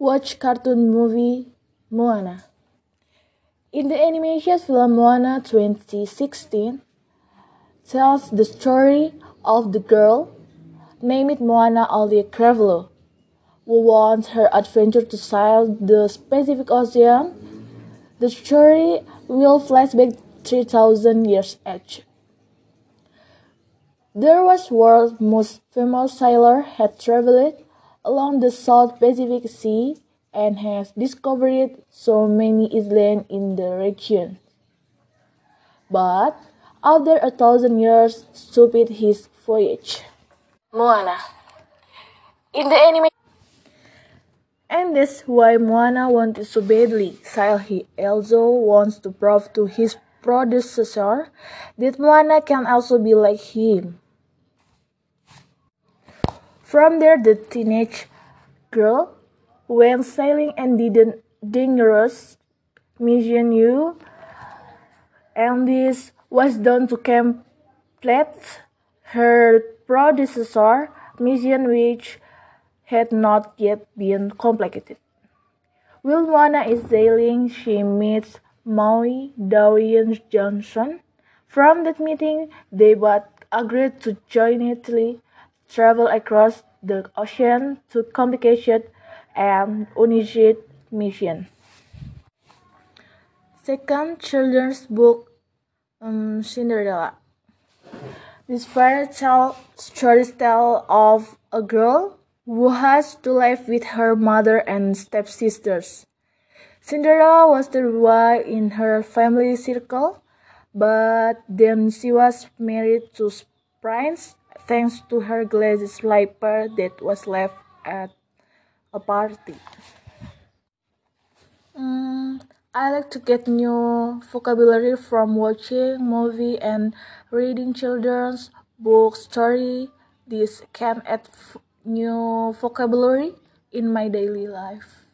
Watch cartoon movie Moana. In the animation film Moana 2016 tells the story of the girl named Moana Aulia Cravalho who wants her adventure to sail the Pacific Ocean. The story will flashback 3000 years age. There was world's most famous sailor had traveled along the South Pacific Sea and has discovered so many islands in the region. But after a thousand years stopped his voyage. Moana. In the anime and that's why Moana wanted so badly. While he also wants to prove to his predecessor that Moana can also be like him. From there, the teenage girl went sailing and did a dangerous mission you and this was done to complete her predecessor mission which had not yet been completed. While Moana is sailing, she meets Maui Dwayne Johnson. From that meeting, they both agreed to jointly travel across the ocean to complete and unused mission. Second children's book um, Cinderella. This fairy tale stories tell of a girl who has to live with her mother and stepsisters. Cinderella was the one in her family circle, but then she was married to Prince thanks to her glass slipper that was left at a party. Mm, I like to get new vocabulary from watching movie and reading children's book story. This can add new vocabulary in my daily life.